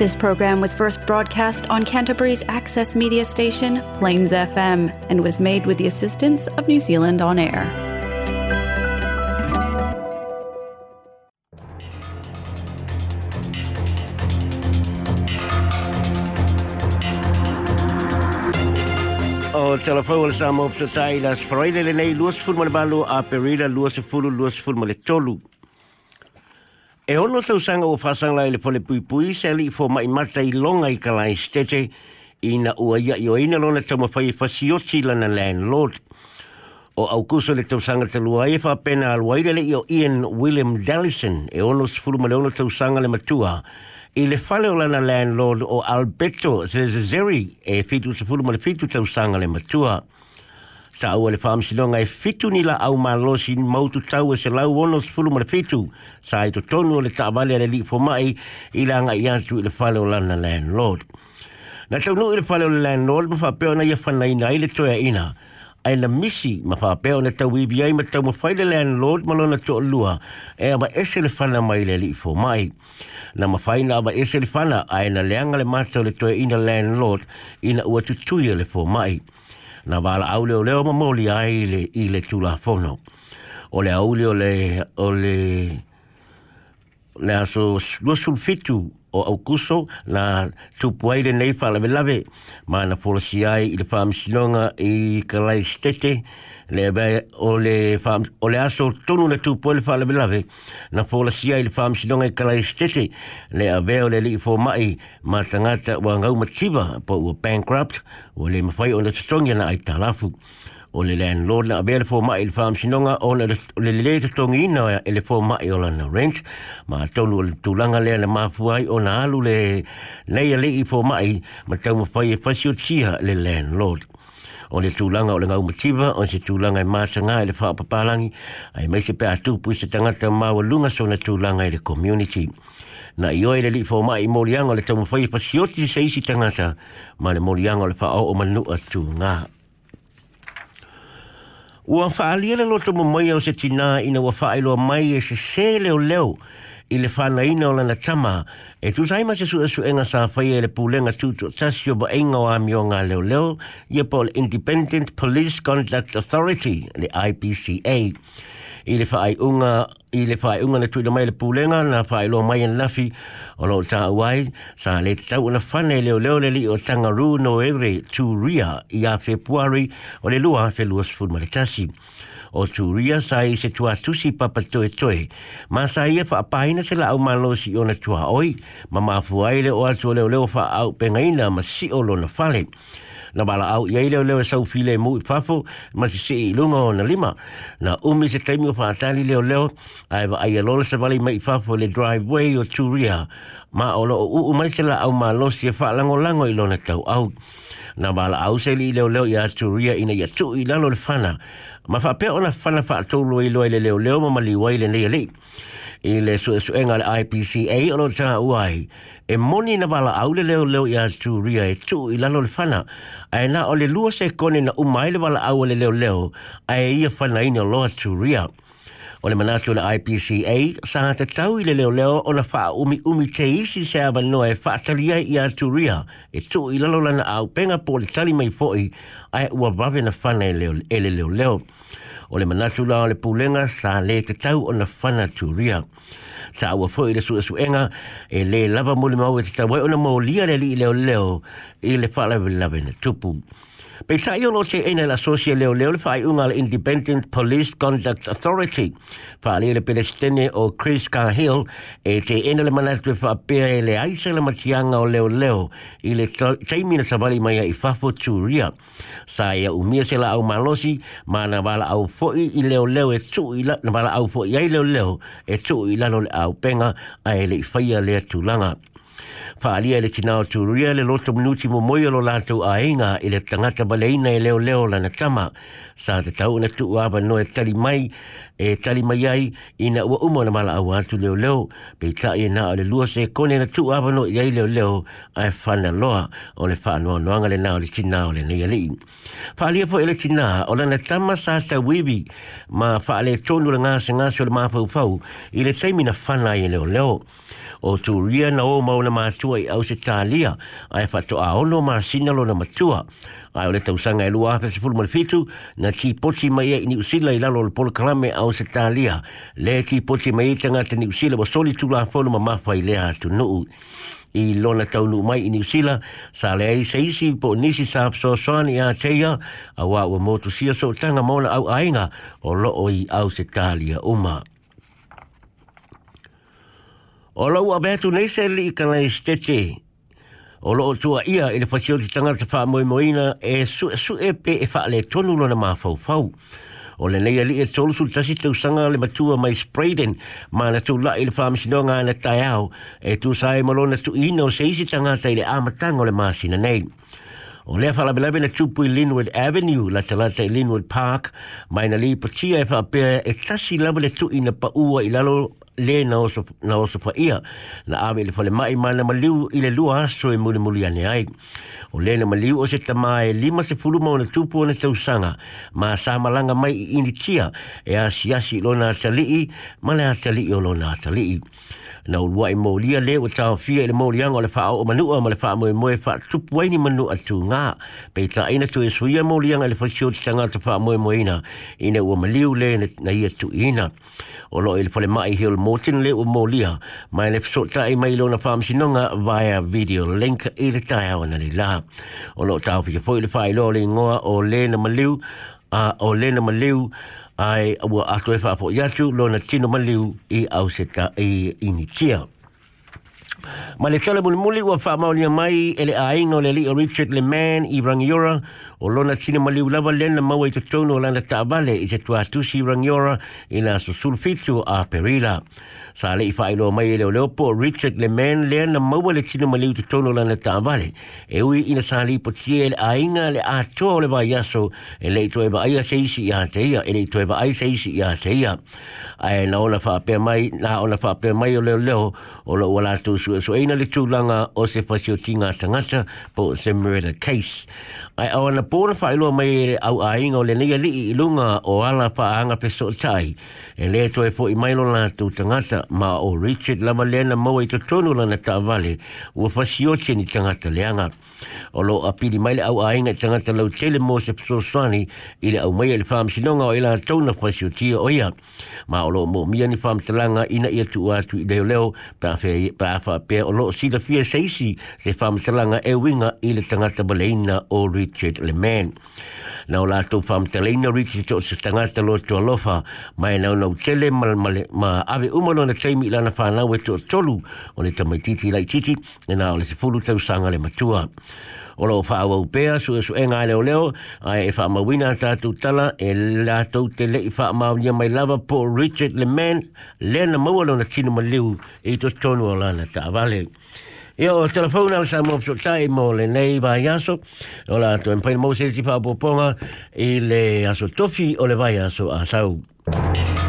This program was first broadcast on Canterbury's access media station, Plains FM, and was made with the assistance of New Zealand On Air. o telefau le samo psa tai las Friday le nei luas fulma le balu a perila luas fulu luas fulma le tolu. E ono tau sanga o whasanga lai e le pole pui pui, se li i fō mai mata i longa i ka lai stete, i na ua ia i o ina lona tau mawhai e whasioti lana landlord. O au kuso le tau sanga talu a efa pena alu airele i o Ian William Dallison, e ono sifuru ma le ono tau sanga le matua, i le whale o lana landlord o Alberto Zezeri, e fitu sifuru ma le fitu tau sanga le matua. tau ua le whaamisilonga e fitu ni la au malosi mautu tau e se lau ono sifulu mara fitu sa e to tonu o le taavale le li fomai i la nga i antu i le whale o lana landlord. Na tau nu i le whale o landlord ma whapeo na ia whanaina i le toia ina ai na misi ma whapeo na tau ibi ai ma tau ma mawhai le landlord ma lona to lua e ama ese le whana mai le li fomai. Na ma mawhai na ama ese le whana ai na leanga le mata o le toia ina landlord ina ua tutuia le fomai. mai. na wala au leo leo ma moli ai le i le tula fono. O le au leo le, o le, le aso lua sulfitu o au kuso na tupuaire nei wha lawe lawe ma na polisi ai i le wha misinonga i kalai stete le ba o le fam o le aso tonu le tu pole fa le belave na fo la sia le fam sinonga e kala estete le ave o le li fo mai ma tangata wa ngau matiba po u bankrupt o le mafai o le tsongia na ai talafu o le landlord na abele fo mai le farm sinonga o le le le to tongi na e le fo mai o na rent ma tonu le tulanga le le mafuai o na alu le nei le i fo mai ma tau ma fai e fasio tia le landlord o le tūlanga o le ngau mativa, o se tūlanga i e māsa ngā i e le whaapapalangi, ai mai se pēr tūpu i se tangata māua lunga so na tūlanga i le community. Na i oi le li fō mai i mōrianga le tamu whai i fasioti se isi tangata, ma le mōrianga o le whaau o manu a tū ngā. Ua whaalia le loto mamai au se tina ina ua whaailoa mai e se se leo leo i le whanaina o lana tama e tu sai ma se su su enga sa whaia le pūlenga tūtu ba o ngā leo leo po le Independent Police Conduct Authority le IPCA. ile fa whaai unga i le whaai unga le tui na mai le pūlenga na whaai loa mai en lafi o lo tā wai sa le tau na whane leo leo le li o ru no egre tū ria i a whepuari o le lua whe lua sifur maritasi o tū ria sai se tua tusi papa toe toi ma sa i e whaapaina se la au malo si o na tua oi ma mafuai le o atua leo leo wha au pengaina ma si o lo na fa le na bala au ye le le sau file mu fafo ma si se lunga na lima na umi se taimi o fatali le le ai ai lo se vale mai fafo le driveway o turia ma o lo u mai se la au ma lo se fa lango lango i lo na tau au na bala au se li le le ya turia ina ya tu i lo le fana ma fa pe ona fana fa tolu i lo le le le leo ma li maliwai le le le i le su su enga le IPCA o lo tanga uai. E moni na bala au le leo leo i a turia e tu i lalo le fana. Ai na o le lua se kone na umai le bala au le leo leo ai ia fana ina loa turia. O le manatu le IPCA sa te tau i le leo leo o na faa umi umi te isi se aba noa e faa talia i a turia e tu i lalo lana au penga po le tali mai foi ai ua bave na fana e, e le leo leo. leo o le manatu la o le pulenga sa le te tau o na whana turia. Sa awa fo i le su suenga e le lava mo le mau e te tau wai o na mo lia le li leo leo i le whalawe lawe na tupu. Pe sa i olo te ene la sosia leo leo le fai unga Independent Police Conduct Authority. Fa le le pelestene o Chris Cahill e te ene le manatu e fa pia e le aisa le matianga o leo leo i le taimina sa vali mai i fafo tūria. Sa ia umia se la au malosi ma na wala au foi i leo leo e tu i la na wala au foi ai leo leo e tu i lalo le au penga a ele i faya le tulanga. langa. Paalia i le tinao tuuria le loto minuti momoi o lo latou aiga i le tagata baleina e leo lana tama sa tatau ona tuu avanoe tali mai e tali mai ai ina ua umo na mala awa tu leo leo pe ta e na ale lua se kone na tu abano i ai leo leo ai whana loa o le wha anua noanga le na o le tina o le nei alii wha lia po e le tina o lana tama sa sa wibi ma wha le tonu le ngase ngase o le mafau fau i le teimi na whana i leo leo o tu ria na o mau na matua i au se talia ai wha to a ono ma sinalo na matua ai ole tau sanga e lua hape se fulu malifitu na ti poti mai e ni usila i lalo le polo kalame au se talia le ti poti mai e tanga te ni usila wa soli tu la fono ma mafa i lea tu nuu i lona tau nuu mai i ni usila sa le ai se isi po nisi sa hapso soani a teia a wa ua motu sia so tanga maona au ainga o loo i au se talia uma O lau abetu nei se li kanai stete o loo tua ia i le fasioti tangata wha moe moina e su, su e pe e wha le tonu lona ma fau fau. O le nei ali e tolu sul tasi tau sanga le matua mai spreiden ma na tau lai le wha misino ngā na tai au e tu sae malo na tu ina o se isi tangata i le amatango le maasina nei. O lea wha labi labi na tupu i Linwood Avenue la talata i Linwood Park mai na li patia e wha apea e tasi labi le tu ina pa ua i lalo le na oso na oso pa ia na ave le fole mai mai na maliu i le lua so e muli muli ane ai o le na maliu o se tama e lima se fulu mauna tupu o na tausanga ma sa malanga mai i inditia e a si asi lo na atalii ma le atalii o lo na atalii na ulua i maulia le ua taofia i le mauliaga o le faaau o manua ma le faamoemoe faatupu ai ni manua tugā pei taʻaina tuesuia mauliaga i le faisio te tagata faamoemoeina ina ua maliu lē na ia tuuiina o loo i le folemaʻi hiolmo mō tina le o mō liha, mai le fiso ta e mai lona whaam sinonga via video link i le tai hawa na le la. O lo tau fika fwoi le whai lo le ngoa o lena maliu, a o lena maliu, ai ua ato e whaafo i atu lona tino maliu i au se ta e initia. Thank Ma le tala muli muli wa wha maoli mai ele a inga o le li o Richard Le Man i Rangiora o lona tina mali ulawa lena maua i totono o lana taavale i te tuatusi Rangiora i na susulfitu a Perila. sa le i fai loa mai e leo leo po Richard Le Man lea na maua le tino maliu te tono lana ta avale e ui ina sa li po tie le ainga le a toa le vai yaso e le i toa eba aia se isi i hante ia e le i toa eba aia se isi i hante ia ae na ona fa apea mai na ona fa apea mai o leo leo o lo ua tu su so eina le langa o se fasio tinga tangata po se murder case ai au ana pōna fai loa mai e au ainga o le nia li i lunga o ala fa anga peso tai e le toa e fo i mailo la tu tangata ma o Richard lama lena mau i tatonu lana ta avale ua fasioche ni tangata leanga. O lo apili maile au ainga tangata lau tele mo se psoswani i le au maia le faam sinonga o ila e tauna fasiotia o ia. Ma o lo mo mia ni faam talanga ina ia tu atu i leo leo pa afa pia o lo sila fia seisi se faam talanga e winga i le tangata baleina o Richard le man na o lātou whamtaleina riti to se tangata lo tua lofa mai nau nau tele mal, mal, ma ave umano na teimi ilana whanau e to tolu o ne tamai titi lai titi e nā o le se fulu tau sanga le matua o lo fa au pea su e su enga le o leo ai e fa ma wina ta tu tala e la tau te le fa ma o mai lava po richard le man le na mo lo na tino ma leu e to tonu o la na ta vale Yo, telefona à sa mopso tai mo le nei to empai mo se Et le le a